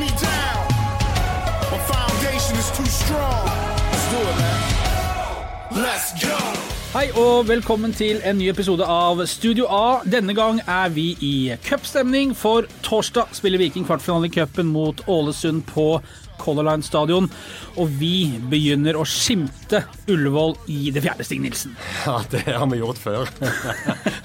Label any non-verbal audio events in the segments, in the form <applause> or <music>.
me down. My foundation is too strong. Let's do it, man. Let's go. Hei og velkommen til en ny episode av Studio A. Denne gang er vi i cupstemning, for torsdag spiller Viking kvartfinale i cupen mot Ålesund på Color Line stadion. Og vi begynner å skimte Ullevål i det fjerde, Stig Nilsen. Ja, det har vi gjort før.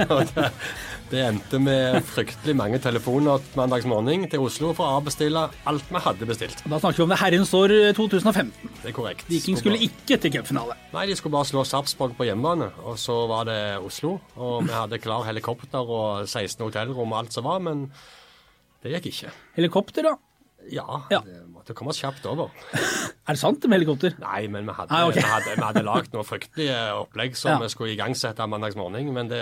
<laughs> Det, endte med fryktelig mange telefoner mandagsmorgen til Oslo for å avbestille alt vi hadde bestilt. Da snakker vi om det herrens år 2015. Det er korrekt. Viking skulle ikke til cupfinale. Nei, de skulle bare slå Sarpsborg på hjemmebane, og så var det Oslo. Og vi hadde klar helikopter og 16 hotellrom og alt som var, men det gikk ikke. Helikopter, da? Ja, Ja. det måtte komme oss kjapt over. <laughs> Er det sant med helikopter? Nei, men vi hadde, ah, okay. vi hadde, vi hadde lagd noe fryktelige opplegg som Ja. vi skulle igangsette mandagsmorgen, men det,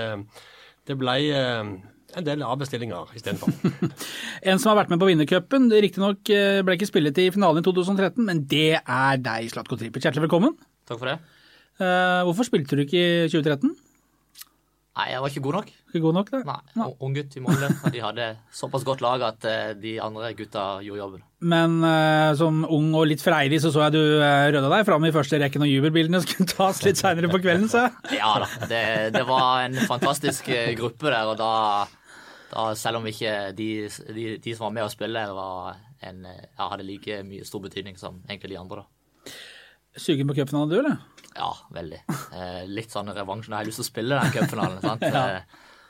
det ble eh, en del avbestillinger istedenfor. <laughs> En som har vært med på vinnercupen, riktignok eh, ble ikke spillet i finalen i 2013, men det er deg, Slatko Tripic. Hjertelig velkommen. Takk for det. Eh, hvorfor spilte du ikke i 2013? Nei, jeg var ikke god nok. Ikke god nok, da? Nei, Ung gutt i Molde. og De hadde såpass godt lag at eh, de andre gutta gjorde jobben. Men eh, som ung og litt freidig så så jeg du uh, røda deg fram i første rekke når jubelbildene skulle tas litt seinere på kvelden, så. Ja da. Det, det var en fantastisk eh, gruppe der, og da, da selv om ikke de, de, de som var med å spille der, var en, eh, ja, hadde like mye stor betydning som egentlig de andre, da. Sugen på cupfinalen, du, eller? Ja, veldig. Eh, litt sånn revansj. Nå har jeg lyst til å spille den cupfinalen. <laughs> Eh,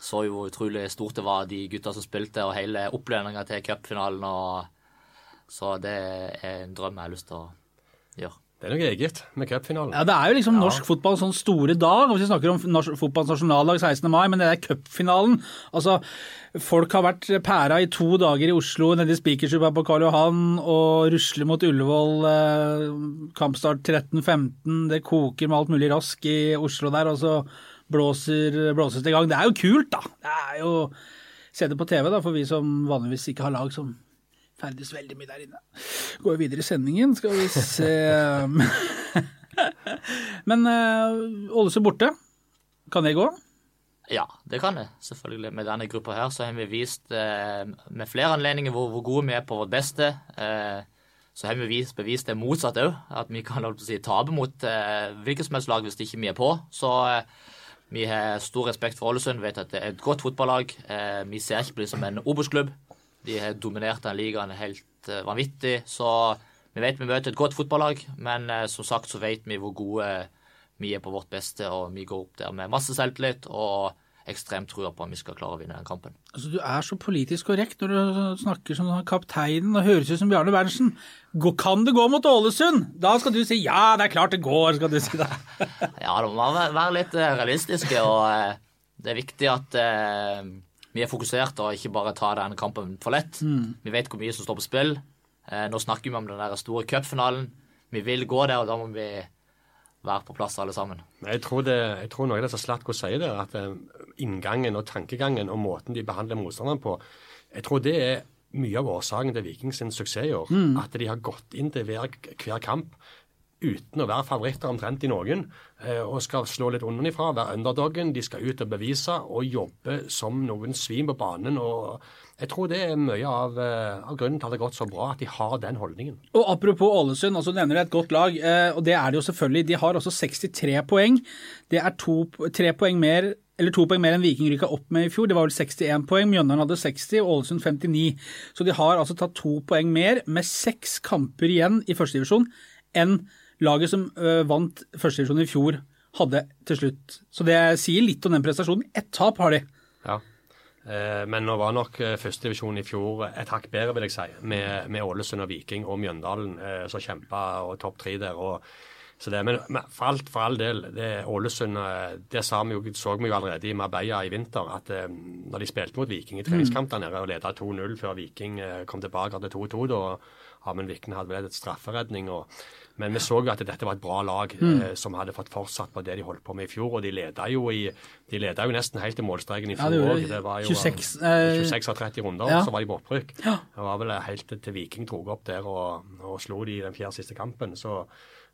Så jo utrolig stort det var, de gutta som spilte, og hele oppledninga til cupfinalen. Så det er en drøm jeg har lyst til å. Det er noe eget med cupfinalen. Ja, Det er jo liksom norsk fotball sånn store dag. Hvis vi snakker om norsk fotballs nasjonaldag 16. mai, men det er cupfinalen. Altså, folk har vært pæra i to dager i Oslo, nede i Spikersuppa på Karl Johan, og rusler mot Ullevål. Eh, kampstart 13.15. Det koker med alt mulig rask i Oslo der, og så blåser, blåses det i gang. Det er jo kult, da. Det er jo Se det på TV, da, for vi som vanligvis ikke har lag som ferdes veldig mye der inne. Går vi videre i sendingen, skal vi se <laughs> Men uh, Ålesund borte, kan det gå? Ja, det kan det. Selvfølgelig. Med denne gruppa her så har vi vist eh, med flere anledninger hvor, hvor gode vi er på vårt beste. Eh, så har vi vist, bevist det motsatte òg, at vi kan si, tape mot eh, hvilket som helst lag hvis ikke vi er på. Så eh, vi har stor respekt for Ålesund, vet at det er et godt fotballag. Eh, vi ser ikke på dem som en Obos-klubb. De har dominert den ligaen helt eh, vanvittig. Så vi vet vi møter et godt fotballag, men eh, som sagt så vet vi hvor gode vi er på vårt beste, og vi går opp der med masse selvtillit og ekstremt trua på at vi skal klare å vinne den kampen. Altså, Du er så politisk korrekt når du snakker som kapteinen og høres ut som Bjarne Berntsen. Kan det gå mot Ålesund? Da skal du si ja, det er klart det går. skal du si det. <laughs> Ja, da må man være- litt eh, realistiske, og eh, det er viktig at eh, vi er fokusert og ikke bare tar denne kampen for lett. Vi vet hvor mye som står på spill. Eh, Nå snakker vi om den der store cupfinalen. Vi vil gå der, og da må vi være på plass alle sammen. Jeg tror, det, jeg tror noe av det som Slatko sier der, at eh, inngangen og tankegangen og måten de behandler motstanderen på, jeg tror det er mye av årsaken til Vikings sin suksess i år. At de har gått inn til hver, hver kamp uten å være favoritter omtrent i noen, eh, og skal slå litt underfra, være underdogen. De skal ut og bevise og jobbe som noen svin på banen. og Jeg tror det er mye av, eh, av grunnen til at det har gått så bra, at de har den holdningen. Og Apropos Ålesund, altså nevner du et godt lag. eh, og det er det jo selvfølgelig. De har også 63 poeng. Det er to, tre poeng mer eller to poeng mer enn Viking rykka opp med i fjor. Det var vel 61 poeng. Mjøndalen hadde 60, og Ålesund 59. Så de har altså tatt to poeng mer, med seks kamper igjen i førstedivisjon, enn laget som uh, vant førstedivisjon i fjor, hadde til slutt. Så det sier litt om den prestasjonen. Ett tap har de. Ja. Eh, Men nå var nok eh, førstedivisjon i fjor et hakk bedre, vil jeg si, med, med Ålesund og Viking og Mjøndalen som kjempa og topp tre der. og så det, men, for, alt, for all del, det Ålesund det sa vi jo, så vi jo allerede i Marbella i vinter. at Når de spilte mot Viking i treningskamp der nede og ledet 2-0 før Viking kom tilbake til 2-2, da Amund Vikne hadde vel et strafferedning. og men vi så jo at dette var et bra lag eh, som hadde fått fortsatt på det de holdt på med i fjor. Og de leda jo, i, de ledet jo nesten helt til målstreken i fjor det òg. Ja, Det var jo 26, eh, eh, 26 av 30 runder, ja. så var de på opprykk. Ja. Det var vel helt til- Viking dro opp der og, og slo de i den fjerde siste kampen. Så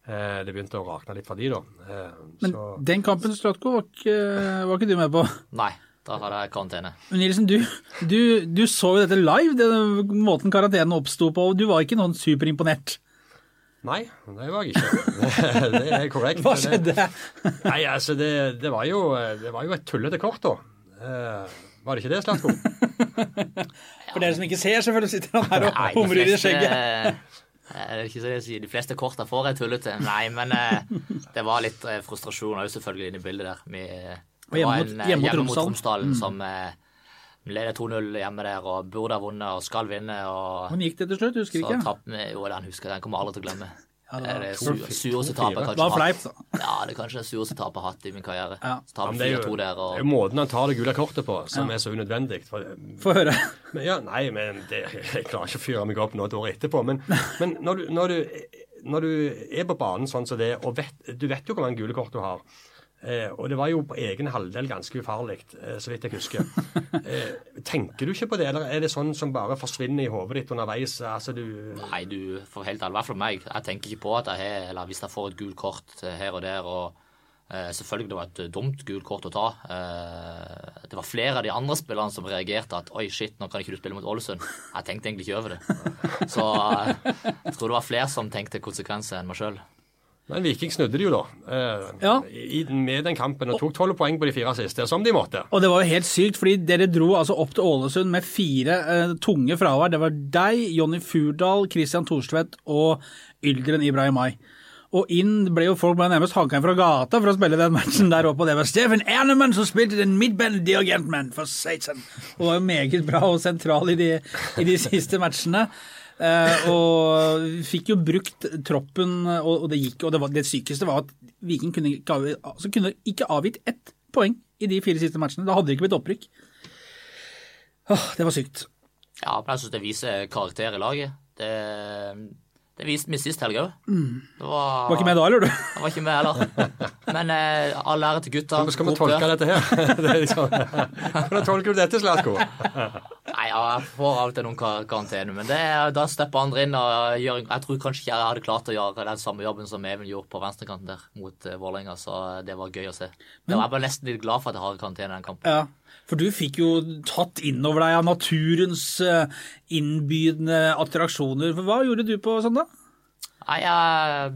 eh, det begynte å rakne litt for de da. Eh, Men så, den kampen, Stratko, var ikke, var ikke du med på? Nei, Da hadde jeg karantene. Men Nilsen, du, du, du så jo dette live, den måten karantenen oppsto på, og du var ikke noen superimponert. Nei, det var jeg ikke. <laughs> det er korrekt. Hva skjedde? Det- Nei, altså, det, det, var jo, det var jo et tullete kort, da. Eh, var det ikke det, Slatko? <laughs> For dere som ikke ser, selvfølgelig sitter han her og humrer i skjegget. Eh, Det er ikke så jeg sier. De fleste korta får jeg tullete. Nei, men eh, det var litt eh, frustrasjon òg selvfølgelig inne i bildet der. Vi, det var mot- en, hjemme mot Tromsdalen. Mm. Som leder 2-0 hjemme der og burde ha vunnet og skal vinne. og Hvordan gikk det til slutt? Husker så ikke. Tapp, vi Jo, den husker jeg. Den kommer aldri til å glemme. <laughs> Ja, det er det sureste tapet jeg har fleip, hatt. da. Ja, det er kanskje det sureste tapet jeg har hatt i min karriere. Ja. Så Men det er jo, 4-2 der det er og jo måten han tar det gule kortet på som er så unødvendig. For, Få høre. <laughs> men, ja, nei, men det, jeg klarer ikke å fyre meg opp nå et år etterpå. Men, men når, du, når, du, når du er på banen sånn som det, og vet, du vet jo hvor mange gule kort du har Eh, og det var jo på egen halvdel ganske ufarlig, eh, så vidt jeg husker. <laughs> Eh, tenker du ikke på det, eller er det sånn som bare forsvinner i hodet ditt underveis? Altså, du Nei, du, får helt alvor fall meg. Jeg tenker ikke på at jeg har Eller hvis jeg får et gult kort eh, her og der og eh, Selvfølgelig det var et dumt gult kort å ta. Eh, det var flere av de andre spillerne som reagerte at oi, shit, nå kan ikke du spille mot Ålesund. Jeg tenkte egentlig ikke over det. Så eh, jeg tror det var flere som tenkte konsekvenser enn meg sjøl. Men Viking snudde det jo, da. Eh, Ja. i, med den kampen og tok tolv poeng på de fire siste, som de måtte. Og det var jo helt sykt, fordi dere dro altså opp til Ålesund med fire eh, tunge fravær. Det var deg, Jonny Furdal, Christian Thorstvedt og Yldren Ibrahimai. Og inn ble jo folk ble nærmest hanka inn fra gata for å spille den matchen der oppe. Og det var Steffen Ernemann som spilte den midtbanedirigentmann, for satan! Og var jo meget bra og sentral i de, i de siste matchene. Eh, og fikk jo brukt troppen, og, det gikk. Og det, var, det sykeste var at Viking kunne ikke, avgitt, altså kunne ikke avgitt ett poeng i de fire siste matchene. Da hadde det ikke blitt opprykk. Åh, det var sykt. Ja, men jeg syns det viser karakter i laget. Det, det viste vi sist helg òg. Mm. var, Var ikke med da, eller <laughs> du? Jeg var ikke med heller. Men eh, all ære til gutta. Hvordan skal vi tolke dette her? <laughs> det er liksom, hvordan tolker du dette, Slatko? Nei, ja, jeg får av og til noen kar- karantene, men det, da stepper andre inn og gjør Jeg tror kanskje ikke jeg hadde klart å gjøre den samme jobben som Even gjorde på venstrekanten der mot uh, Vålerenga, så det var gøy å se. Men... jeg var nesten litt glad for at jeg har karantene i den kampen. Ja, for du fikk jo tatt inn over deg av naturens eh, innbydende attraksjoner. For hva gjorde du på søndag? Nei, jeg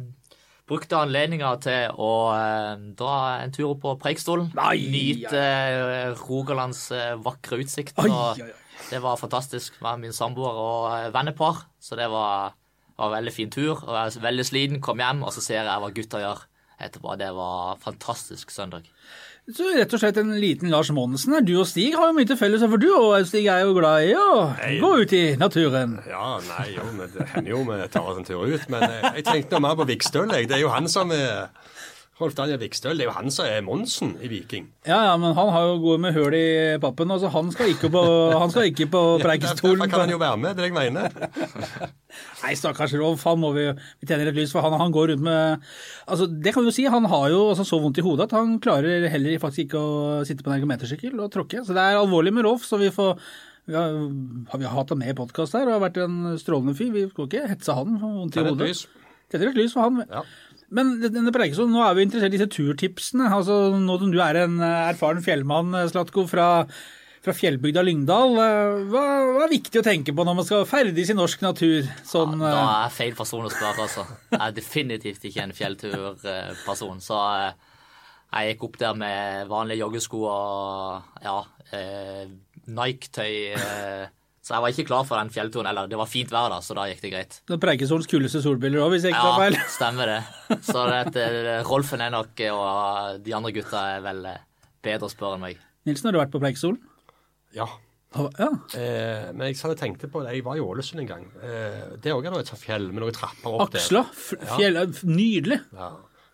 brukte anledninga til å eh, dra en tur opp på Preikstolen. Nyte eh, Rogalands vakre utsikt. Ai. Det var fantastisk med min samboer og vennepar, så det var, var en veldig fin tur. Og jeg er veldig sliten, kom hjem, og så ser jeg hva gutta gjør etterpå. Det var fantastisk søndag. Så rett og slett en liten Lars Monsen her. Du og Stig har jo mye til felles, for du og Stig er jo glad i å gå ut i naturen. Ja, nei, jo, men det hender jo vi tar oss en tur ut. Men jeg, jeg tenkte mer på Vikstøl. jeg. Det er jo han som er Rolf Daniel Vikstøl. Det er jo han som er Monsen i Viking. Ja, ja, men han har jo gått med høl i pappen, og så han skal ikke på, <laughs> han skal ikke på Preikestolen. Derfor kan han jo være med, det er det jeg mener. <laughs> Nei, stakkars Rolf, han må vi, vi tenner et lys for. Han, han går rundt med Altså, det kan vi jo si, han har jo altså, så vondt i hodet at han klarer heller faktisk ikke å sitte på en ergometersykkel og tråkke. Så det er alvorlig med Rolf, så vi får vi har, har hatt ham med i podkast her og har vært en strålende fyr. Vi skal ikke hetse han for vondt i hodet. Tenner et lys for han. Ja. Men denne Preikestolen, nå er vi interessert i disse turtipsene. Altså, nå som du er en eh, erfaren fjellmann, eh, Slatko, fra, fra fjellbygda Lyngdal. eh, Hva, hva er viktig å tenke på når man skal ferdes i norsk natur? Sånn, Da eh, er jeg feil person å spørre, altså. Jeg er definitivt ikke en fjellturperson. Så jeg gikk opp der med vanlige joggesko og ja, Nike-tøy. Eh, så jeg var ikke klar for den fjellturen. Eller det var fint vær, da, så da gikk det greit. det er Preikestolens kuleste solbriller òg, hvis jeg ikke tar feil. Ja, <laughs> stemmer det. Så det, det, Rolfen er nok, og de andre gutta er vel eh, bedre å spørre enn meg. Nilsen, har du vært på Preikestolen? Ja. Ja. Eh, men jeg hadde tenkt på det. Jeg var i Ålesund en gang. Eh, det òg er også et fjell med noen trapper opp Aksla. f- Fjell, eh, Nydelig. der. Ja.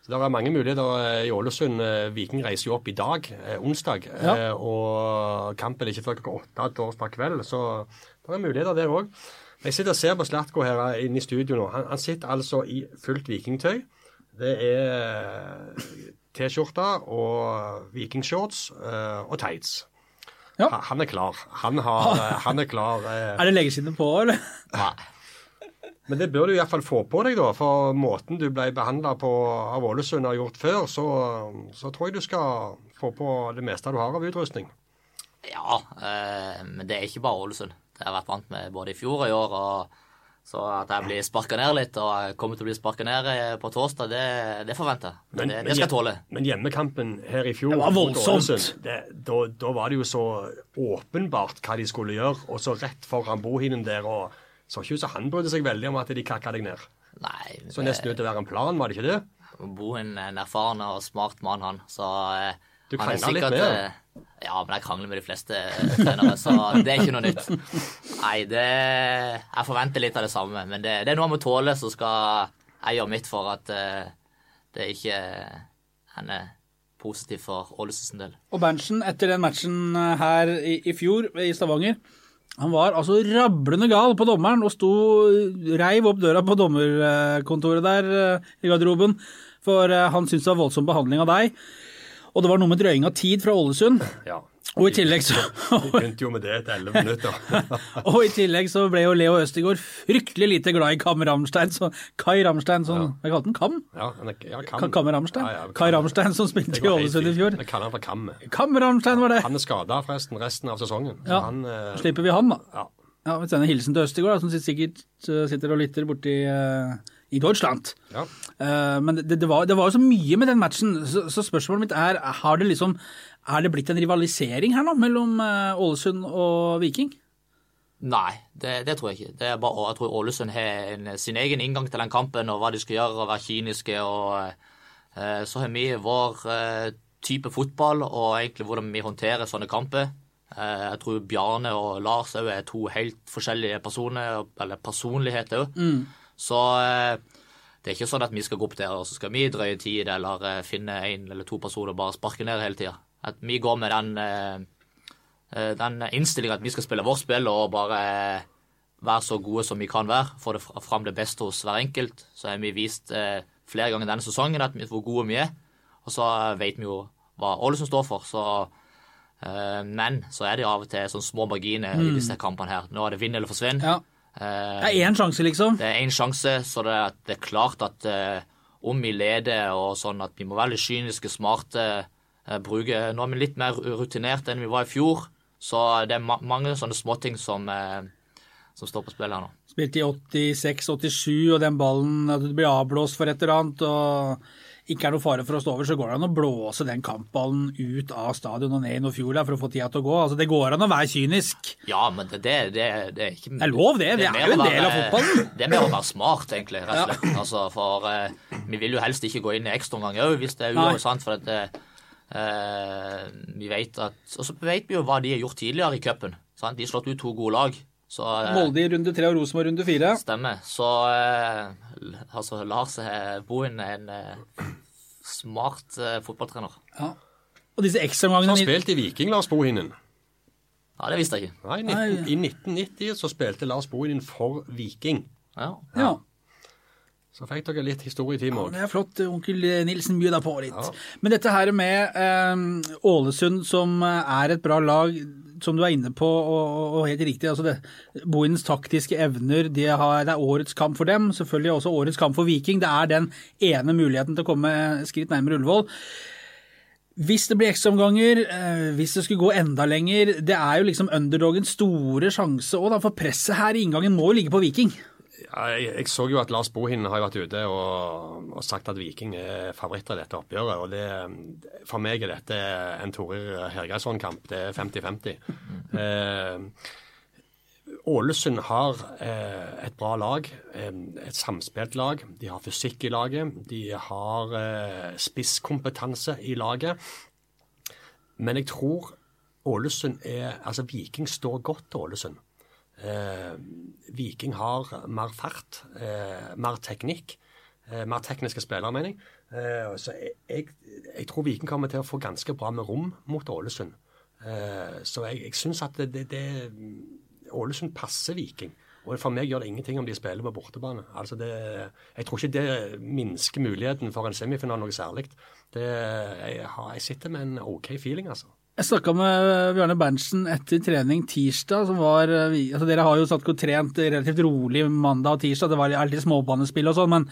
Så Det er mange muligheter eh, i Ålesund. Eh, Viking reiser jo opp i dag, eh, onsdag. Ja. Og kampen er ikke før klokka åtte torsdag kveld, så det er muligheter der òg. Jeg sitter og ser på Slatko her inne i studio nå. Han, han sitter altså i fullt vikingtøy. Det er T-skjorte og vikingshorts og tights. Ja. Han er klar. Han, har, <laughs> han er klar. Er det leggeskinnet på, eller? Nei. Men det bør du iallfall få på deg, da. For måten du ble behandla på av Ålesund har gjort før, så, så tror jeg du skal få på det meste du har av utrustning. Ja, eh, men det er ikke bare Ålesund. Det har jeg vært vant med både i fjor og i år. og så at jeg blir sparka ned litt, og jeg kommer til å bli sparka ned eh, på torsdag, det, det forventer jeg. Men, det, det skal jeg tåle. Men hjemmekampen her i fjor Det var voldsomt. Det, da, da var det jo så åpenbart hva de skulle gjøre, og så rett foran bohinen der, og så ikke ut som han brydde seg veldig om at de kakka deg ned. Nei, Så nesten ut til å være en plan, var det ikke det? Bo en, en erfaren og smart mann, han. Så eh, Du han er litt med ham? Ja, men jeg krangler med de fleste eh, trenere, så det er ikke noe nytt. Nei, det Jeg forventer litt av det samme, men det, det er noe jeg må tåle, så skal jeg gjøre mitt for at eh, det ikke han er positivt for Ålesunds del. Og Berntsen, etter den matchen eh, her i, i fjor i Stavanger, han var altså rablende gal på dommeren og sto reiv opp døra på dommerkontoret der eh, i garderoben, for eh, han syntes det var voldsom behandling av deg. Og det var noe med drøying av tid fra Ålesund. Ja. Og i tillegg så, Vi begynte jo med det etter elleve minutter. <laughs> og i tillegg så ble jo Leo Østegård fryktelig lite glad i Kam Ramstein, så Kai Ramstein som Jeg kalte han Kam? Ja, ja, Ka- Kam Ramstein? Ja, ja, Kai Ramstein som spilte i Ålesund i fjor. Jeg kaller han for Kam. Kam Ramstein var det. Han er skada forresten resten av sesongen. Så Ja. han eh, Slipper vi han, da. ja. Ja, vi sender hilsen til Østegård, som sikkert eh, sitter og lytter borti uh, i Deutschland. ja. Uh, men det, det, var, det var jo så mye med den matchen, så, så spørsmålet mitt er har det liksom, er det blitt en rivalisering her nå mellom eh, Ålesund og Viking? Nei, det, det tror jeg ikke. Det er bare, jeg tror Ålesund har en, sin egen inngang til den kampen og hva de skal gjøre og være kyniske. og eh, Så har vi vår eh, type fotball og egentlig hvordan vi håndterer sånne kamper. Eh, jeg tror Bjarne og Lars òg er to helt forskjellige personer, eller personligheter òg. Så eh, det er ikke sånn at vi skal gå opp der og så skal vi drøye tid eller eh, finne en eller to personer og bare sparke ned hele tida. At vi går med den eh, eh, den innstillinga at vi skal spille vårt spill og bare være så gode som vi kan være, få det fram det beste hos hver enkelt. Så har vi vist eh, flere ganger denne sesongen at vi, hvor gode vi er. Og så vet vi jo hva Ålesund står for. Så, men så er det av og til sånne små marginer i disse kampene her. Nå er det vinn eller forsvinn. Ja. Det er én sjanse, liksom. det er én sjanse, så det er, det klart at om vi leder og sånn, at vi må være litt kyniske, smarte, eh, bruke Nå er vi litt mer rutinert enn vi var i fjor, så det er ma mange sånne småting som, eh, som står på spill her nå. Spilte i 86-87, og den ballen at det blir avblåst for et eller annet, og ikke er noe fare for å stå over, så går det an å blåse den kampballen ut av stadion og ned i noe fjord for å få tida til å gå. Altså, Det går an å være kynisk. Ja, men det, det, det, det er ikke Det er lov, det. Det er er jo en del av fotballen. Det er mer å være smart, egentlig, rett og slett. Altså, for uh, vi vil jo helst ikke gå inn i ekstraomgang òg, hvis det er uansett. For at det, eh, vi vet at Og så vet vi jo hva de har gjort tidligere i cupen. De har slått ut to gode lag. Så eh, Molde i runde tre og Rosenborg runde fire. Stemmer. Så eh, altså, Lars eh, Bohin er en eh, smart eh, fotballtrener. Ja. Og disse ekstraomgangene han spilte i Viking, Lars Bohinen. Ja, det visste jeg ikke. Nei, i 19, I 1990 så spilte Lars Bohinen for Viking. Ja. Ja. Så fikk dere litt historietime òg. Det er flott. Onkel Nilsen byr deg på litt. Men dette her med eh, Ålesund, som eh, er et bra lag, som du er inne på, og, og helt riktig. altså det, Bohinens taktiske evner, de har, det er årets kamp for dem. Selvfølgelig også årets kamp for Viking. Det er den ene muligheten til å komme skritt nærmere Ullevål. Hvis det blir ekstraomganger, eh, hvis det skulle gå enda lenger Det er jo liksom underdogens store sjanse òg, for presset her i inngangen må jo ligge på Viking. Jeg, jeg så jo at Lars Bohin har vært ute og, og sagt at Viking er favoritter i dette oppgjøret. og det, For meg er dette en Torir Hergeirsson-kamp. Det er 50-50. Eh, Ålesund har eh, et bra lag, eh, et samspilt lag. De har fysikk i laget. De har eh, spisskompetanse i laget. Men jeg tror Ålesund er Altså, Viking står godt til Ålesund. Eh, Viking har mer fart, eh, mer teknikk. Eh, mer tekniske spillere, mener jeg. Eh, så jeg, jeg, jeg tror Viking kommer til å få ganske bra med rom mot Ålesund. Eh, så jeg, jeg syns at det, det, det Ålesund passer Viking. Og for meg gjør det ingenting om de spiller på bortebane. Altså det, jeg tror ikke det minsker muligheten for en semifinale noe særlig. Jeg, jeg sitter med en OK feeling, altså. Jeg snakka med Bjørne Berntsen etter trening tirsdag. var, eh, altså Dere har jo satt og trent relativt rolig mandag og tirsdag. Det var litt småbanespill og sånn, men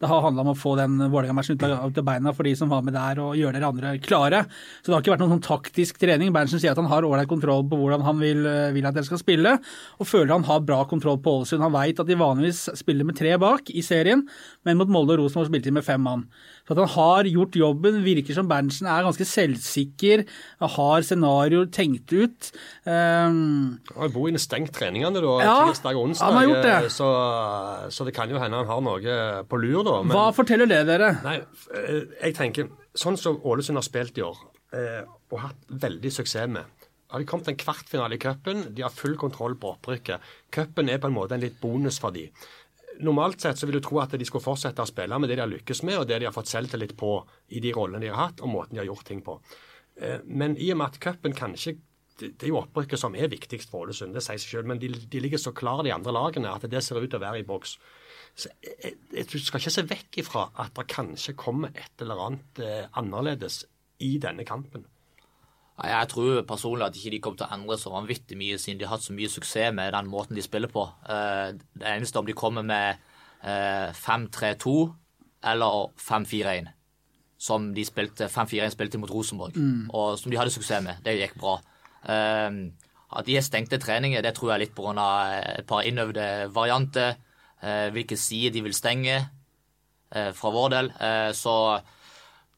det har handla om å få den Vålerenga-matchen ut av beina for de som var med der, og gjøre dere andre klare. Så det har ikke vært noen sånn taktisk trening. Berntsen sier at han har ålreit kontroll på hvordan han vil, eh, vil at dere skal spille, og føler han har bra kontroll på Ålesund. Han veit at de vanligvis spiller med tre bak i serien, men mot Molde og Rosenborg spilte de med fem mann. Så at han har gjort jobben, virker som Berntsen er ganske selvsikker, har scenarioer tenkt ut. Um, Han bor inne stengt treningene da, Ja, tirsdag og onsdag, han har gjort det. Så, så det kan jo hende han har noe på lur, da. Men, hva forteller det dere? Nei, eh, jeg tenker Sånn som Ålesund har spilt i år, eh, og hatt veldig suksess med har de kommet til en kvartfinale i cupen. De har full kontroll på opprykket. Cupen er på en måte en litt bonus for de. Normalt sett så vil du tro at de skulle fortsette å spille med det de har lykkes med, og det de har fått selvtillit på i de rollene de har hatt, og måten de har gjort ting på. Eh, Men i og med at cupen kanskje det er jo opprykket som er viktigst for Ålesund, det sier seg selv, men de, de ligger så klare, de andre lagene, at det ser ut til å være i boks. Så jeg, jeg, Du skal ikke se vekk ifra at det kanskje kommer et eller annet eh, annerledes i denne kampen. Jeg tror personlig at ikke de kommer til å endre så vanvittig mye, siden de har hatt så mye suksess med den måten de spiller på. Eh, Det eneste om de kommer med eh, 5-3-2 eller 5-4-1, som de spilte 5-4-1 spilte mot Rosenborg, og som de hadde suksess med. Det gikk bra. Eh, At de har stengte treninger, det tror jeg er litt pga. et par innøvde varianter. eh, Hvilke sider de vil stenge eh, fra vår del. Eh, Så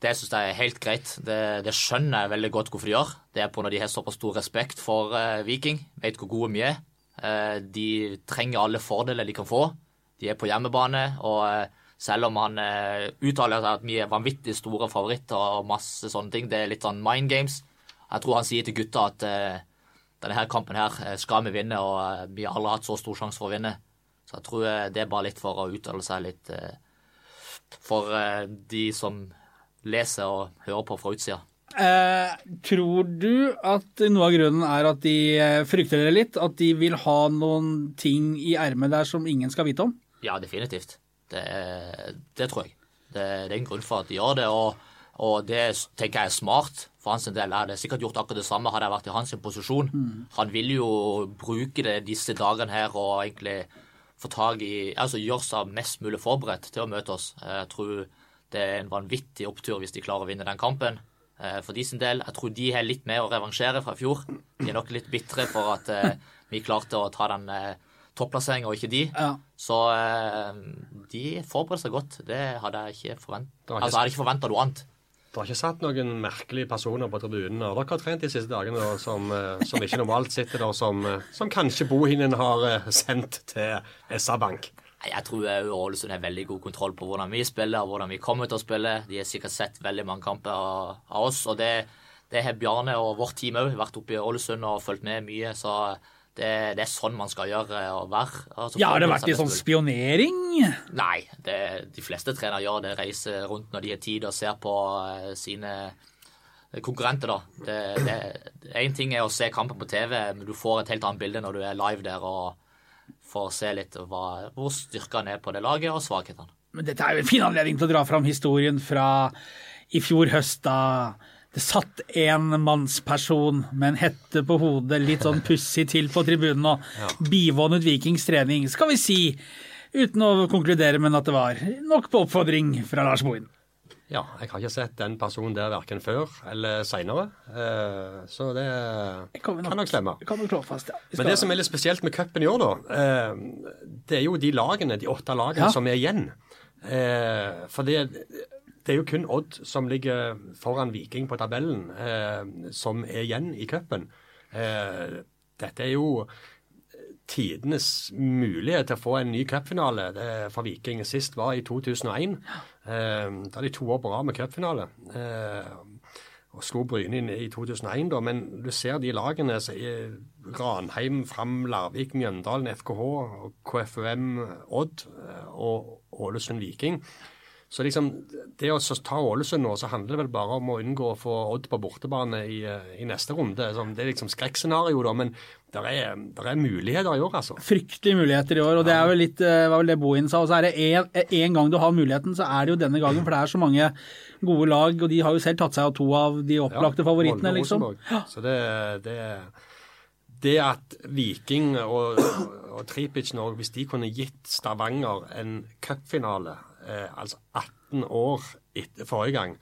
det syns jeg er helt greit. Det, det skjønner jeg veldig godt hvorfor de gjør. Det er pga. de har såpass stor respekt for eh, Viking. Vet hvor gode vi er. Eh, de trenger alle fordeler de kan få. De er på hjemmebane. og eh, selv om han eh, uttaler at vi er vanvittig store favoritter og masse sånne ting, det er litt sånn mind games. Jeg tror han sier til gutta at eh, denne her kampen her eh, skal vi vinne, og vi har aldri hatt så stor sjanse for å vinne. Så jeg tror det er bare litt for å uttale seg litt for de som leser og hører på fra utsida. Eh, tror du at noe av grunnen er at de eh, frykter dere litt? At de vil ha noen ting i ermet der som ingen skal vite om? Ja, definitivt. Det, det tror jeg. Det, det er en grunn for at de gjør det, og, og det tenker jeg er smart. For hans del Jeg hadde sikkert gjort akkurat det samme hadde jeg vært i hans posisjon. Han vil jo bruke det disse dagene her og egentlig få tak i Altså gjøre seg mest mulig forberedt til å møte oss. Jeg tror det er en vanvittig opptur hvis de klarer å vinne den kampen. Eh, For de sin del, jeg tror de har litt mer å revansjere fra i fjor. De er nok litt bitre for at eh, vi klarte å ta den eh, topplasseringa, og ikke de. Ja. Så eh, de forbereder seg godt. Det hadde jeg ikke forventa. Altså, jeg hadde ikke forventa noe annet. Det har ikke satt noen merkelige personer på tribunen. og Dere har trent de siste dagene da, som, som ikke normalt sitter der, som, som kanskje Bohinen har sendt til SR-Bank. Nei, Jeg tror Ålesund har veldig god kontroll på hvordan vi spiller og hvordan vi kommer til å spille. De har sikkert sett veldig mange kamper av, av oss, og det, det har Bjarne og vårt team òg vært oppe i Ålesund og fulgt med mye. Så det, det er sånn man skal gjøre og være. Altså, Ja, har det vært i litt sånn spionering? Nei, det, de fleste trenere gjør det. Reiser rundt når de har tid og ser på eh, sine konkurrenter, da. En ting er å se kampen på TV, men du får et helt annet bilde når du er live der og får se litt hva, hvor styrkene er på det laget, og svakhetene. Men dette er jo en fin anledning til å dra fram historien fra i fjor høst, da det satt en mannsperson med en hette på hodet, litt sånn pussig til på tribunen og bivånet Vikings trening, skal vi si, uten å konkludere med at det var nok på oppfordring fra Lars Bohin. Ja, jeg har ikke sett den personen der verken før eller seinere, så det kan nok- stemme. Men det som er litt spesielt med cupen i år, da, eh, det er jo de lagene, de åtte lagene Ja. som er igjen. Eh, For det, det er jo kun Odd som ligger foran Viking på tabellen, eh, som er igjen i cupen. Eh, Dette er jo tidenes mulighet til å få en ny cupfinale for Viking. Sist var i 2001. Eh, Da de to år på rad med cupfinale. Eh, og slo Bryne inn i 2001, da. Men du ser de lagene så Ranheim, Fram, Larvik, Mjøndalen, FKH, KFUM, Odd eh, og Ålesund Viking. Så liksom, det å ta Ålesund nå, så handler det vel bare om å unngå å få Odd på bortebane i, eh, i neste runde. Sånn, det er liksom skrekkscenario, da, men det er, er muligheter i år, altså. Fryktelige muligheter i år, og det er vel litt hva var vel det Bohin sa. Og så er det en gang du har muligheten, så er det jo denne gangen, for det er så mange gode lag, og de har jo selv tatt seg av to av de opplagte favorittene, liksom. Så det, det, det at Viking og, og Tripic nå, hvis de kunne gitt Stavanger en cupfinale, eh, altså 18 år etter forrige gang,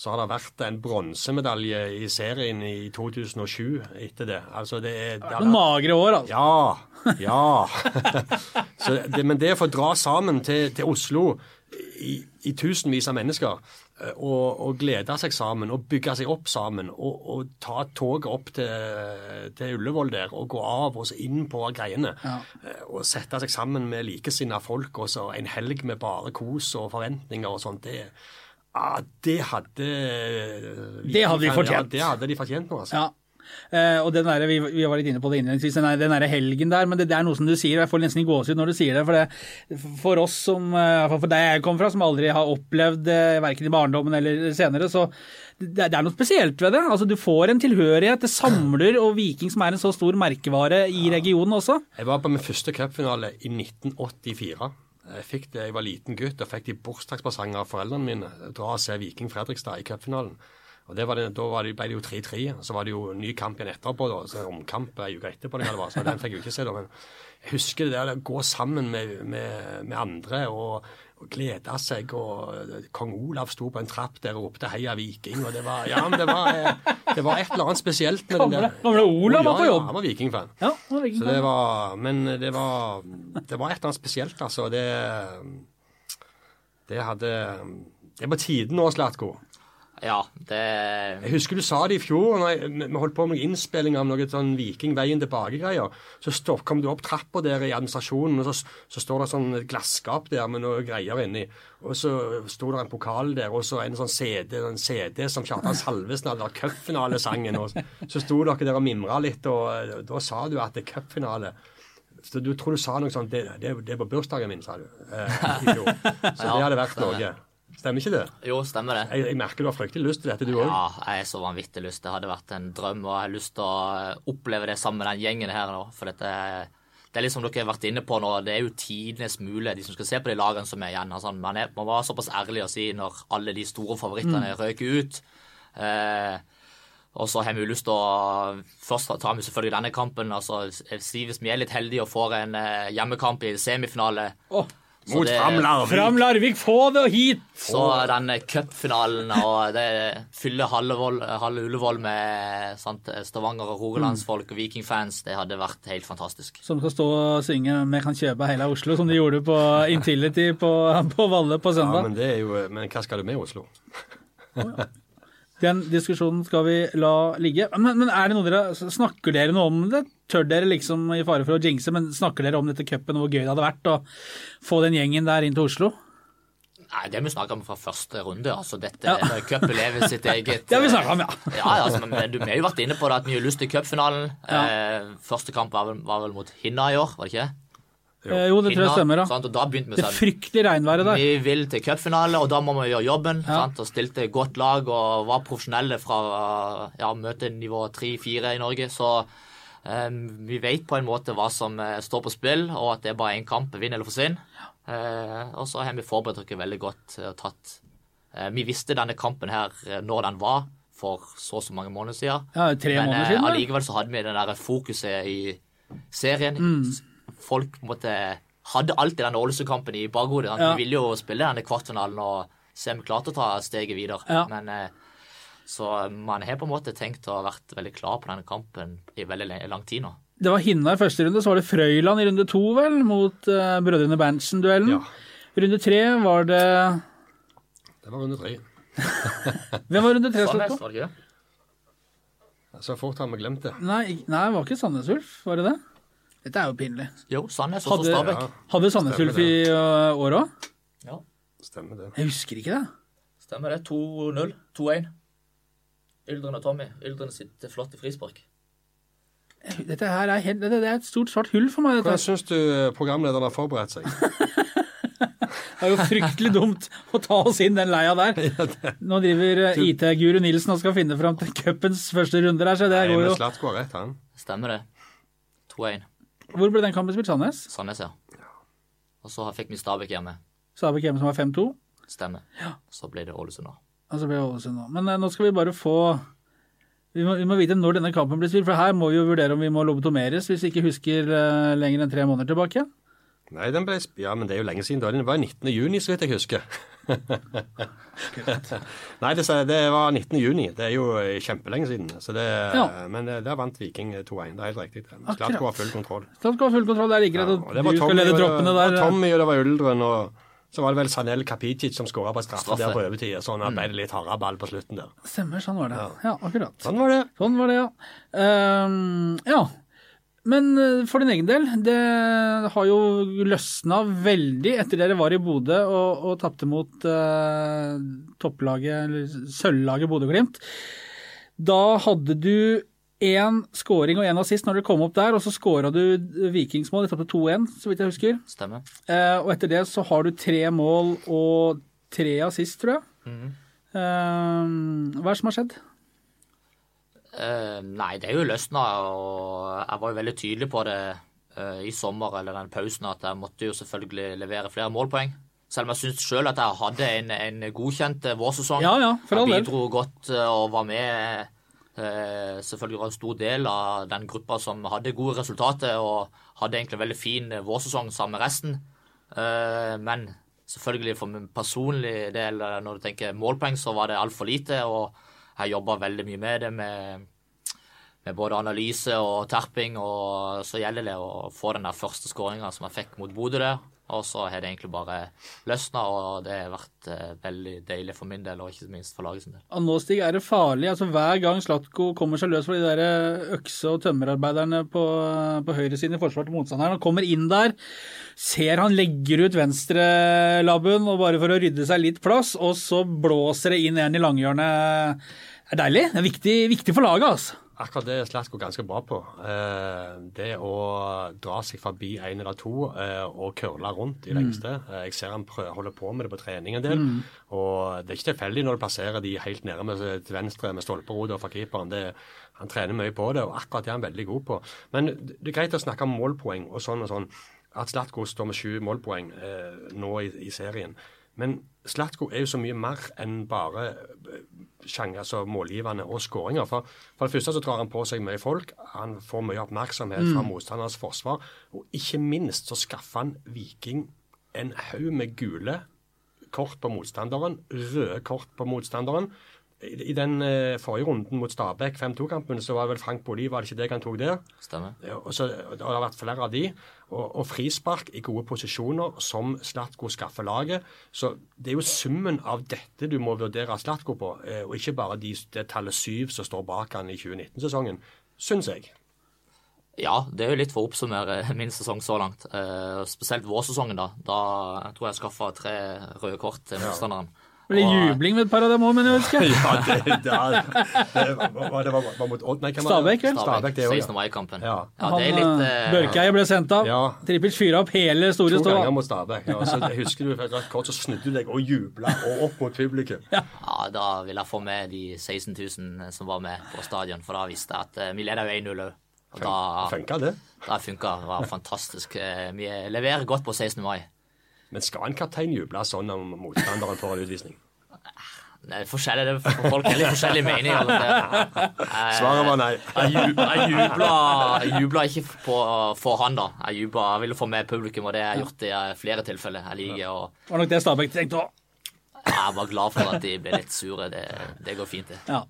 så har det vært en bronsemedalje i serien i 2007 etter det. Altså det, er- det Noen magre år, altså. ja, ja. <laughs> Så det, men det å få dra sammen til, til Oslo i, i tusenvis av mennesker eh, og, og glede seg sammen og bygge seg opp sammen og, og ta toget opp til, til Ullevål der og gå av og så inn på greiene Ja. og sette seg sammen med likesinnede folk og så en helg med bare kos og forventninger og sånt, det, ah, det hadde Det hadde de fortjent. Ja, det hadde de fortjent nå, altså. Ja. Eh, og den der, vi, vi var litt inne på det innledningsvis, den der, den der helgen der, men det, det er noe som du sier, jeg får nesten gåsehud når du sier det. For, det, for oss som, eh, i for deg jeg kommer fra, som aldri har opplevd det, verken i barndommen eller senere, så det, det er noe spesielt ved det. Altså, du får en tilhørighet, det samler, og Viking som er en så stor merkevare i regionen også. Jeg var på min første cupfinale i 1984. Jeg fikk det, jeg var liten gutt og fikk de bursdagspresang av foreldrene mine. Dra og se Viking Fredrikstad i cupfinalen. Og det var det, Da var det, ble det jo 3-3. Så var det jo ny kamp igjen etterpå. da, så Omkamp ei uke etterpå. Det, var, så Den fikk jeg jo ikke se. da, men Jeg husker det der å gå sammen med, med, med andre og, og glede seg. og Kong Olav sto på en trapp der og ropte 'Heia Viking'. og Det var ja, men det var, eh, det var et eller annet spesielt med den der. Gamle- Olav var på jobb. Ja, han var Viking-fan. Ja, var Viking. Så det var, men det var, det var et eller annet spesielt, altså. Det, det hadde Det er på tide nå, Slatko. Ja, det Jeg husker du sa det i fjor, når vi holdt på med innspilling av noe sånn Vikingveien tilbake-greier. Så stopp, kom du opp trappa der i administrasjonen, og så, så står det sånn glasskap der med noe greier inni. Og så sto det en pokal der, og så en sånn CD, en CD som Kjartan Salvesen hadde, cupfinalesangen. Og så sto dere der og mimra litt, og da sa du at det er cupfinale. Så du tror du sa noe sånt det, det, det er på bursdagen min, sa du. Eh, i fjor. Så <laughs> det hadde vært noe. Stemmer ikke det? Jo, stemmer det. Jeg, jeg merker du har fryktelig lyst til dette, du òg. Ja, jeg er så vanvittig lyst. Det hadde vært en drøm, og jeg har lyst til å eh, oppleve det sammen med den gjengen her nå. For dette det er litt som dere har vært inne på nå, det er jo tidenes mulighet. De som skal se på de lagene som er igjen. Altså, man, er, man var såpass ærlig å si når alle de store favorittene røyker ut. Eh, og så har vi jo lyst til å Først tar vi selvfølgelig denne kampen. altså si Hvis vi er litt heldige og får en eh, hjemmekamp i semifinale så Mot det- Fram Larvik. Fram Larvik, få det hit! Så den cupfinalen og det fyller halve, Ullevål med sant, Stavanger og Rogalandsfolk og Vikingfans, det hadde vært helt fantastisk. Som skal stå og synge 'Vi kan kjøpe hele Oslo', som de gjorde på Intility på, <laughs> på Valle på søndag. Ja, men det er jo Men hva skal du med i Oslo? Den diskusjonen skal vi la ligge. Men, men er det noe dere, snakker dere noe om det? Tør dere liksom, i fare for å jinxe, men snakker dere om dette cupen og hvor gøy det hadde vært å få den gjengen der inn til Oslo? Nei, Det vi snakka om fra første runde. altså dette, Ja. når Cupen lever sitt eget <laughs> Det har vi snakket om, ja. <laughs> Ja, ja, altså, men du, Vi har jo vært inne på det at vi har lyst til cupfinalen. Eh, første kamp var vel, var vel mot Hinna i år, var det ikke? Eh, Jo, det tror jeg stemmer, da. sant, og da begynte vi Det sånn fryktelig regnværet der. Vi vil til cupfinale, og da må vi gjøre jobben. Ja. Sant? Og stilte godt lag og var profesjonelle fra ja, møtenivå 3-4 i Norge. Så eh, vi vet på en måte hva som eh, står på spill, og at det er bare én kamp, vinn eller forsvinn. Eh, og så har vi forberedt oss veldig godt og tatt eh, Vi visste denne kampen her når den var, for så og så mange måneder siden. Ja, tre Men måneder siden. da. allikevel så hadde vi det der fokuset i serien. Mm. Folk på en måte hadde alltid den Ålesund-kampen i bakhodet. Ja. Vi ville jo spille denne kvartfinalen og se om vi klarte å ta steget videre. Ja. Men eh, Så man har på en måte tenkt å ha vært veldig klar på denne kampen i veldig lang tid nå. Det var Hinna i første runde, så var det Frøyland i runde to, vel, mot uh, brødrene Berntsen-duellen. Ja. Runde tre var det Det var runde tre. <laughs> Hvem var runde tre? slått det? Så fort har vi glemt det. Nei, nei, det var ikke Sandnes Ulf, var det det? Dette er jo pinlig. Jo, Sandnes og Stabæk. Ja, Hadde Sandnes Ulf i uh, år òg? Ja, stemmer det. Jeg husker ikke det. stemmer det. 2-0. 2-1. Yldren og Tommy. Yldren sitter flott i frispark. Dette her er, helt, det, det er et stort svart hull for meg. Hvordan Dette. syns du eh, programlederen har forberedt seg? <laughs> Det er jo fryktelig dumt å ta oss inn den leia der. <laughs> Nå driver eh, IT-guru Nilsen og skal finne fram til cupens første runde der, så det Nei, går jo Slatko har rett, han. Stemmer det. 2-1. Hvor ble den kampen spilt? Sandnes? Sandnes, ja. Og så fikk vi Stabæk hjemme. Stabæk hjemme som var 5-2. Stemmer. Så ble det Ålesund, da. Og så ble det Ålesund nå. Men eh, nå skal vi bare få vi må, vi må vite når denne kampen blir spilt, for her må vi jo vurdere om vi må lobotomeres hvis vi ikke husker eh, lenger enn tre måneder tilbake. Nei, den ble, ja, men det er jo lenge siden. Det var 19. juni, så vidt jeg husker. <laughs> Nei, det, det var 19. juni. Det er jo eh, kjempelenge siden. Så det, Ja. Men eh, der vant Viking 2-1. Det er helt riktig. Slatko har full kontroll. Slatko har ha full kontroll. Det er like greit det var du skal lede lede der. det var. Tommy, og det var Uldren, og så var det vel Sanel Kapicic som skåra på straffe, Straffe. der på overtid. Så han ble det litt hardere ball på slutten der. Stemmer, sånn var det. Ja, akkurat. Sånn var det. Sånn var det, ja. Um, ja. Men eh, for din egen del, det har jo løsna veldig etter dere var i Bodø og, og tapte mot eh, topplaget, eller sølvlaget Bodø-Glimt. Da hadde du én scoring og én assist når dere kom opp der, og så scora du Vikingsmål. De tapte 2-1, så vidt jeg husker. Stemmer. Eh, og etter det så har du tre mål og tre assist, tror jeg. Mm. Eh, hva er det som har skjedd? Eh, nei, det er jo løsna, og jeg var jo veldig tydelig på det uh, i sommer eller den pausen at jeg måtte jo selvfølgelig levere flere målpoeng. Selv om jeg syns sjøl at jeg hadde en, en godkjent eh, vårsesong. Ja, ja, for jeg bidro godt og var med. selvfølgelig var en stor del av den gruppa som hadde gode resultater og hadde egentlig en veldig fin vårsesong sammen med resten. Men selvfølgelig for min personlige del, når du tenker målpoeng, så var det altfor lite. og jeg jobba veldig mye med det, med, med både analyse og terping. Og så gjelder det å få den der første skåringa som jeg fikk mot Bodø der. Og så har det egentlig bare løsna, og det har vært eh, veldig deilig for min del, og ikke minst for laget sin del. Og nå, Stig, er det farlig. altså Hver gang Slatko kommer seg løs for de der eh, økse- og tømmerarbeiderne på, på høyresiden i forsvar til motstanderen, og kommer inn der, ser han legger ut venstrelabben og bare for å rydde seg litt plass, og så blåser det inn en i langhjørnet. Det er deilig. Det er viktig, viktig for laget, altså. Akkurat det er Slatko ganske bra på. Eh, det å dra seg forbi en eller to eh, og curle rundt i lengste. Eh, jeg ser han prøver, holder på med det på trening en del. Og det er ikke tilfeldig når du plasserer de helt nede med, til venstre med stolperoder fra keeperen. Det, han trener mye på det, og akkurat det er han veldig god på. Men det er greit å snakke om målpoeng og sånn og sånn. At Slatko står med sju målpoeng eh, nå i, i serien. Men Slatko er jo så mye mer enn bare sjanger, altså målgivende og skåringer. For, for det første så drar han på seg mye folk. Han får mye oppmerksomhet fra motstandernes forsvar. Og ikke minst så skaffer han Viking en haug med gule kort på motstanderen, røde kort på motstanderen. I, den eh, forrige runden mot Stabæk, 5-2-kampen, så var det vel Frank Boli, var det ikke det han tok der? Stemmer. Og, så, og det har vært flere av de. Og, og frispark i gode posisjoner som Slatko skaffer laget. Så det er jo summen av dette du må vurdere Slatko på, eh, og ikke bare de, det tallet syv som står bak han i 2019-sesongen, syns jeg. Ja, det er jo litt for å oppsummere min sesong så langt. Eh, spesielt vårsesongen, da. Da jeg tror jeg skaffa tre røde kort til motstanderen. Det ble jubling ved et par av dem òg, men jeg husker. <laughs> Ja, det, det, det, var, det var, var mot Odd, nei, hvem? Stabæk, vel? Stabæk, det òg. 16. ja. mai-kampen. Ja. Ja, det er litt Han, eh, eh, Børkeie ble sendt av. Ja. Trippels fyra opp hele store To ganger mot Stabæk. Ja, så jeg husker du fikk kort, så snudde du deg og jubla og opp mot publikum. Ja, da vil jeg få med de 16 000 som var med på stadion, for da visste jeg at eh, vi leda jo 1-0 òg. Da, Funka det? da funka det. var fantastisk. Eh, Vi leverer godt på 16. mai. Men skal en kaptein juble sånn om motstanderen får en utvisning? Det er forskjellig, det er folk har litt forskjellige meninger. altså. <laughs> Svaret var nei. Jeg, jeg jubla, jeg jubla ikke på, for han, da. Jeg jubla, jeg ville få med publikum, og det har jeg gjort i eh, flere tilfeller. Jeg liker å Det var nok det Stabæk tenkte òg. Jeg var glad for at de ble litt sure. Det, det går fint, det. Ja.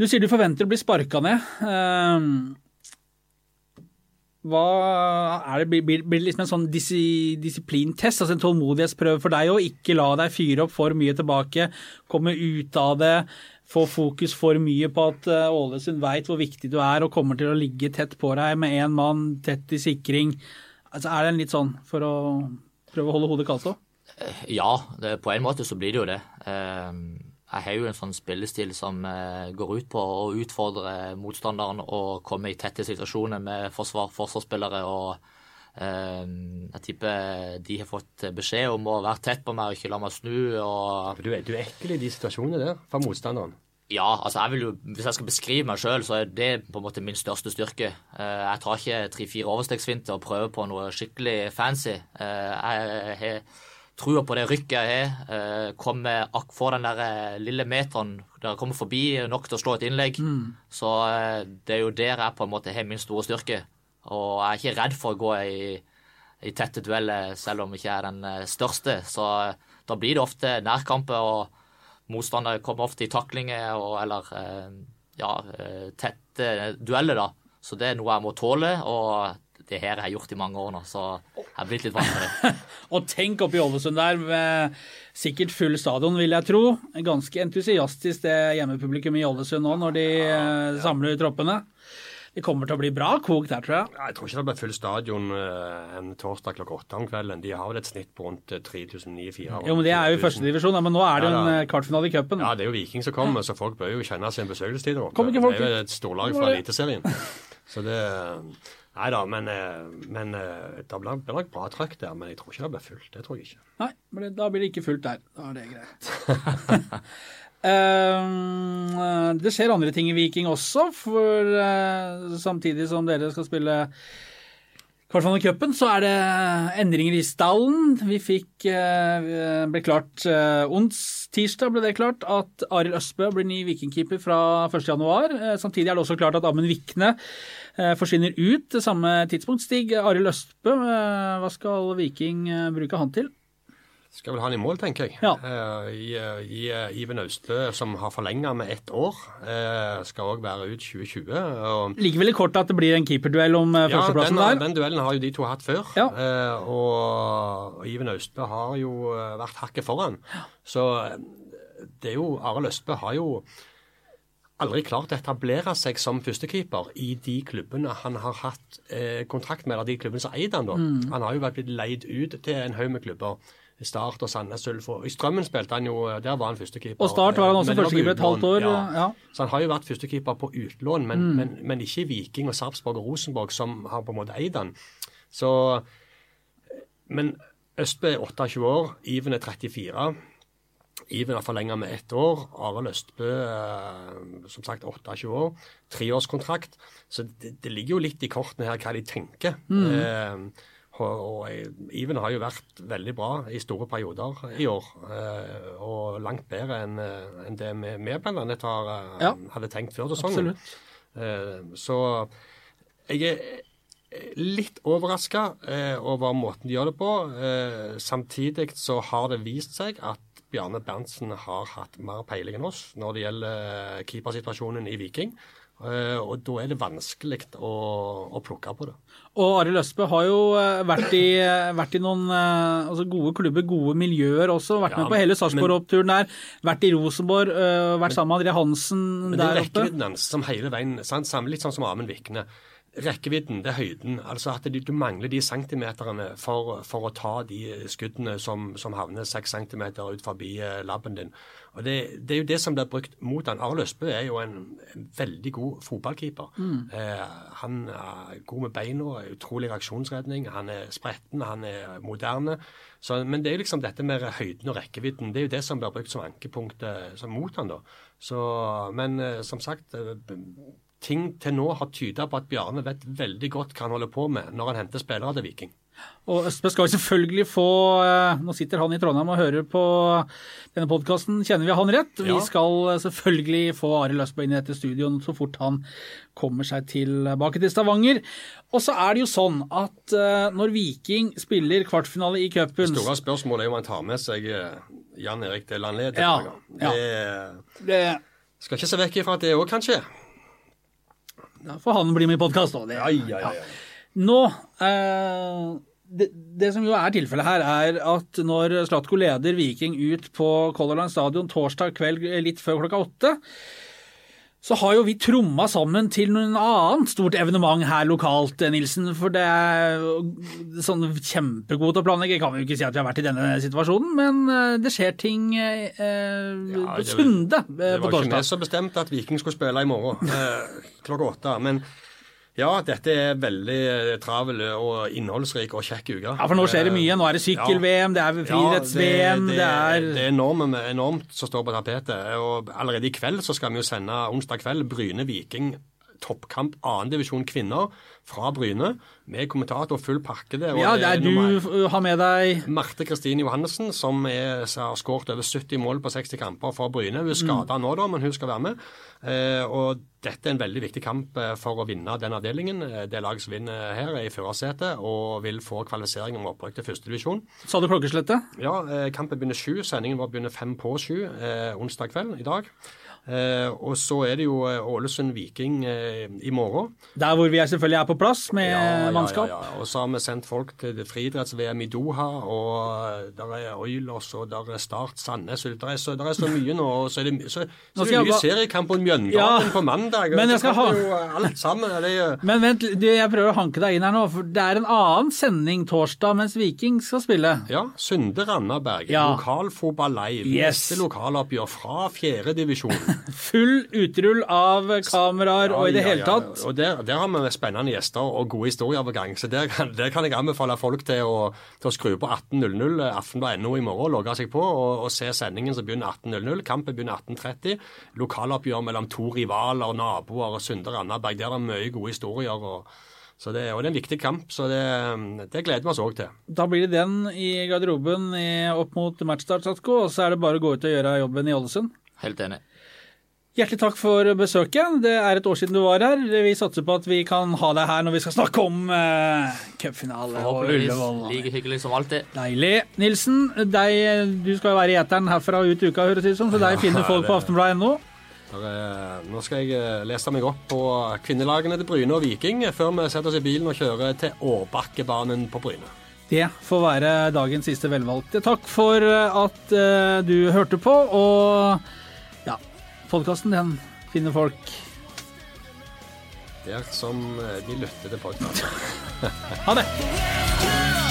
Du sier du forventer å bli sparka ned. Hva er det, blir, det liksom en sånn disi, disiplintest, altså en tålmodighetsprøve for deg å ikke la deg fyre opp for mye tilbake, komme ut av det, få fokus for mye på at eh, Ålesund veit hvor viktig du er og kommer til å ligge tett på deg med én mann tett i sikring. Altså Er det en litt sånn for å prøve å holde hodet kaldt òg? Ja, det, på en måte så blir det jo det. Eh, Jeg har jo en sånn spillestil som eh, går ut på å utfordre motstanderen og komme i tette situasjoner med forsvar, forsvarsspillere og Eh, jeg tipper de har fått beskjed om å være tett på meg og ikke la meg snu. og... Du er, du er ekkel i de situasjonene der for motstanderen. Ja, altså jeg vil jo, hvis jeg skal beskrive meg sjøl, så er det på en måte min største styrke. Eh, Jeg tar ikke tre-fire overstegsfinter og prøver på noe skikkelig fancy. Jeg har trua på det rykket jeg har. eh, Kommer akkurat den der eh, lille meteren der jeg kommer forbi nok til å slå et innlegg. Så eh, det er jo der jeg på en måte har min store styrke. Og jeg er ikke redd for å gå i, i tette dueller, selv om jeg ikke er den største. Så da blir det ofte nærkamper. og Motstandere kommer ofte i taklinger og, eller ja, tette dueller, da. Så det er noe jeg må tåle, og det her har jeg gjort i mange år nå, så jeg har blitt litt vant til det. <laughs> Og tenk opp i Ålesund der, med sikkert full stadion, vil jeg tro. Ganske entusiastisk det hjemmepublikum i Ålesund nå, når de eh, samler troppene. Det kommer til å bli bra kok der, tror jeg. Jeg tror ikke det blir full stadion eh, en torsdag klokka åtte om kvelden. De har vel et snitt på rundt 3900-4000. Jo, men Det er jo i førstedivisjon, men nå er det jo Ja, en eh, kvartfinale i cupen. Ja, det er jo Viking som kommer, så folk bør jo kjenne sin besøkelsestid. Det er jo et storlag fra. Eliteserien. <laughs> Så det Nei da, men, eh, men eh, det blir nok bra trøkk der. Men jeg tror ikke det blir fullt. Det tror jeg ikke. Nei, men da blir det ikke fullt der. Da er det greit. <laughs> Eh, det skjer andre ting i Viking også, for samtidig som dere skal spille kvartfinale i cupen, så er det endringer i stallen. Vi fikk eh, ble klart eh, ons tirsdag ble det klart at Arild Østbø blir ny vikingkeeper fra 1.1. Eh, samtidig er det også klart at Amund Vikne forsvinner ut til samme tidspunkt. Stig Arild Østbø, hva skal Viking bruke han til? Skal vel ha han i mål, tenker jeg. Ja. Uh, I, i Iben Iven Austø, som har forlenga med ett år, uh, skal òg være ut 2020. og Ligger vel i kortet at det blir en keeperduell om. Ja, førsteplassen den, der. den duellen har jo de to hatt før. Ja. Uh, og, Iben Austbø har jo eh, vært hakket foran. Så eh, det er jo Arild Østbø har jo aldri klart å etablere seg som førstekeeper i de klubbene han har hatt eh, kontrakt med, eller de klubbene som eier han da. Mm. Han har jo vært blitt leid ut til en haug med klubber. Start og Sandnes Ulf. I Strømmen spilte han jo, der var han førstekeeper. Og Start var han også førstekeeper et halvt år, ja. Så han har jo vært førstekeeper på utlån, men, Mm. men, men ikke Viking og Sarpsborg og Rosenborg, som har på en måte eid han. Så, men Østbø er 28 år, Iven er 34. Iven har forlenga med ett år. Arild Østbø eh, som sagt 28 år. Treårskontrakt. Så det, det ligger jo litt i kortene her hva de tenker. Eh, og, Iven har jo vært veldig bra i store perioder i år. Eh, og langt bedre enn eh, det vi, har, eh, Ja. hadde tenkt før sesongen. Så jeg er litt overraska over måten de gjør det på. Samtidig så har det vist seg at Bjarne Berntsen har hatt mer peiling enn oss når det gjelder keepersituasjonen i Viking. Eh, og da er det vanskelig å, å plukke på det. Og Arild Østbø har jo eh, vært i, vært i noen eh, altså gode klubber, gode miljøer også. Vært Ja, med på hele Sarpsborg-oppturen der. Vært i Rosenborg, eh, vært sammen med André Hansen Men det er rekkevidden hans som hele veien sant? Litt sånn som Amund Vikne. Rekkevidden, det er høyden. Altså at du, mangler de centimeterne for, for å ta de skuddene som, som havner seks centimeter ut forbi eh, labben din. Og det, det er jo det som blir brukt mot han. Arild Østbø er jo en, en veldig god fotballkeeper. Eh, han er god med beina, utrolig reaksjonsredning. Han er spretten, han er moderne. Så, men det er jo liksom dette med høyden og rekkevidden. Det er jo det som blir brukt som ankepunkt eh, som mot han da. Så, men eh, som sagt, eh, ting til nå har tyda på at Bjarne vet veldig godt hva han holder på med når han henter spillere til Viking. Og Østbø skal selvfølgelig få eh, Nå sitter han i Trondheim og hører på denne podkasten. Kjenner vi han rett? Vi skal eh, selvfølgelig få Arild Østbø inn i dette studioet så fort han kommer seg tilbake til Stavanger. Og så er det jo sånn at eh, når Viking spiller kvartfinale i cupen Det store spørsmålet er om han tar med seg eh, Jan Erik til Landled. Ja, ja. Det det, skal ikke se vekk ifra at det òg kan skje. Da får han bli med i podkast òg. Nå eh, det, det som jo er tilfellet her, er at når Slatko leder Viking ut på Color Line stadion torsdag kveld litt før klokka åtte, så har jo vi tromma sammen til noen annet stort evenement her lokalt, Nilsen. For det er sånn kjempegod til å planlegge. Kan vi jo ikke si at vi har vært i denne situasjonen, men eh, det skjer ting eh, Ja, på det- Sunde Det eh, på var ikke vi torsdag. som bestemte at Viking skulle spille i morgen eh, klokka åtte. Men Ja, dette er veldig eh, travel og innholdsrik og kjekk uke. Ja, For nå skjer det mye. Nå er det sykkel-VM, det er friidretts-VM, det, det er det er enormt, enormt som står på tapetet. Og allerede i kveld så skal vi jo sende onsdag kveld Bryne-Viking toppkamp annendivisjon kvinner fra Bryne, med kommentator full pakke der. Ja, det er du har med deg Marte Kristine Johannessen, som er, har skåret over 70 mål på 60 kamper for Bryne. Hun er skada nå, da, men hun skal være med. Eh, og dette er en veldig viktig kamp eh, for å vinne den avdelingen. Eh, Det laget som vinner her, er i førersetet og vil få kvalifisering om opprykk til førstedivisjon. Sa du klokkeslettet? Ja, kampen begynner sju. Sendingen vår begynner fem på sju eh, onsdag kveld i dag. Eh, og så er det jo eh, Ålesund Viking eh, i morgen. Der hvor vi er selvfølgelig er på plass med mannskap. Ja, ja. Og så har vi sendt folk til friidretts-VM i Doha, og der er Oilers, og der er Start Sandnes. Der er, så, der er så mye nå. og Så er det, så, så er det mye bare... seriekamp på Mjøndalen Ja, på mandag. men jeg skal ha- jo alt sammen. Det <laughs> Men vent, jeg prøver å hanke deg inn her nå, for det er en annen sending torsdag mens Viking skal spille. ja, Sunde Randaberg, Ja. lokalfotball live. Yes. Neste lokaloppgjør fra fjerdedivisjon. Full utrull av kameraer og i det hele tatt. Og der, der har vi spennende gjester og gode historier på gang. Så der, kan- der kan jeg anbefale folk til å, til å skru på 18.00 aften.no i morgen, logge seg på og, og se sendingen som begynner 18.00. Kampen begynner 18.30. Lokaloppgjør mellom to rivaler, naboer og Sunde Randaberg. Der er det mye gode historier. og så det, og det er en viktig kamp, så det, det gleder vi oss òg til. Da blir det den i garderoben i, opp mot matchstart, Satko, og så er det bare å gå ut og gjøre jobben i Ålesund. Helt enig. Hjertelig takk for besøket. Det er et år siden du var her. Vi satser på at vi kan ha deg her når vi skal snakke om uh, cupfinale og Ullevål. like hyggelig som alltid. Deilig. Nilsen, deg, du skal jo være i eteren herfra og ut uka, høres det ut som, så deg finner folk på aftenbladet.no. Nå skal jeg eh, lese meg opp på kvinnelagene til Bryne og Viking før vi setter oss i bilen og kjører til Årbakkebanen på Bryne. Det får være dagens siste velvalgte. Takk for eh, at eh, du hørte på, og podkasten den finner folk. Der som eh, de lytter til podkast. Ha det!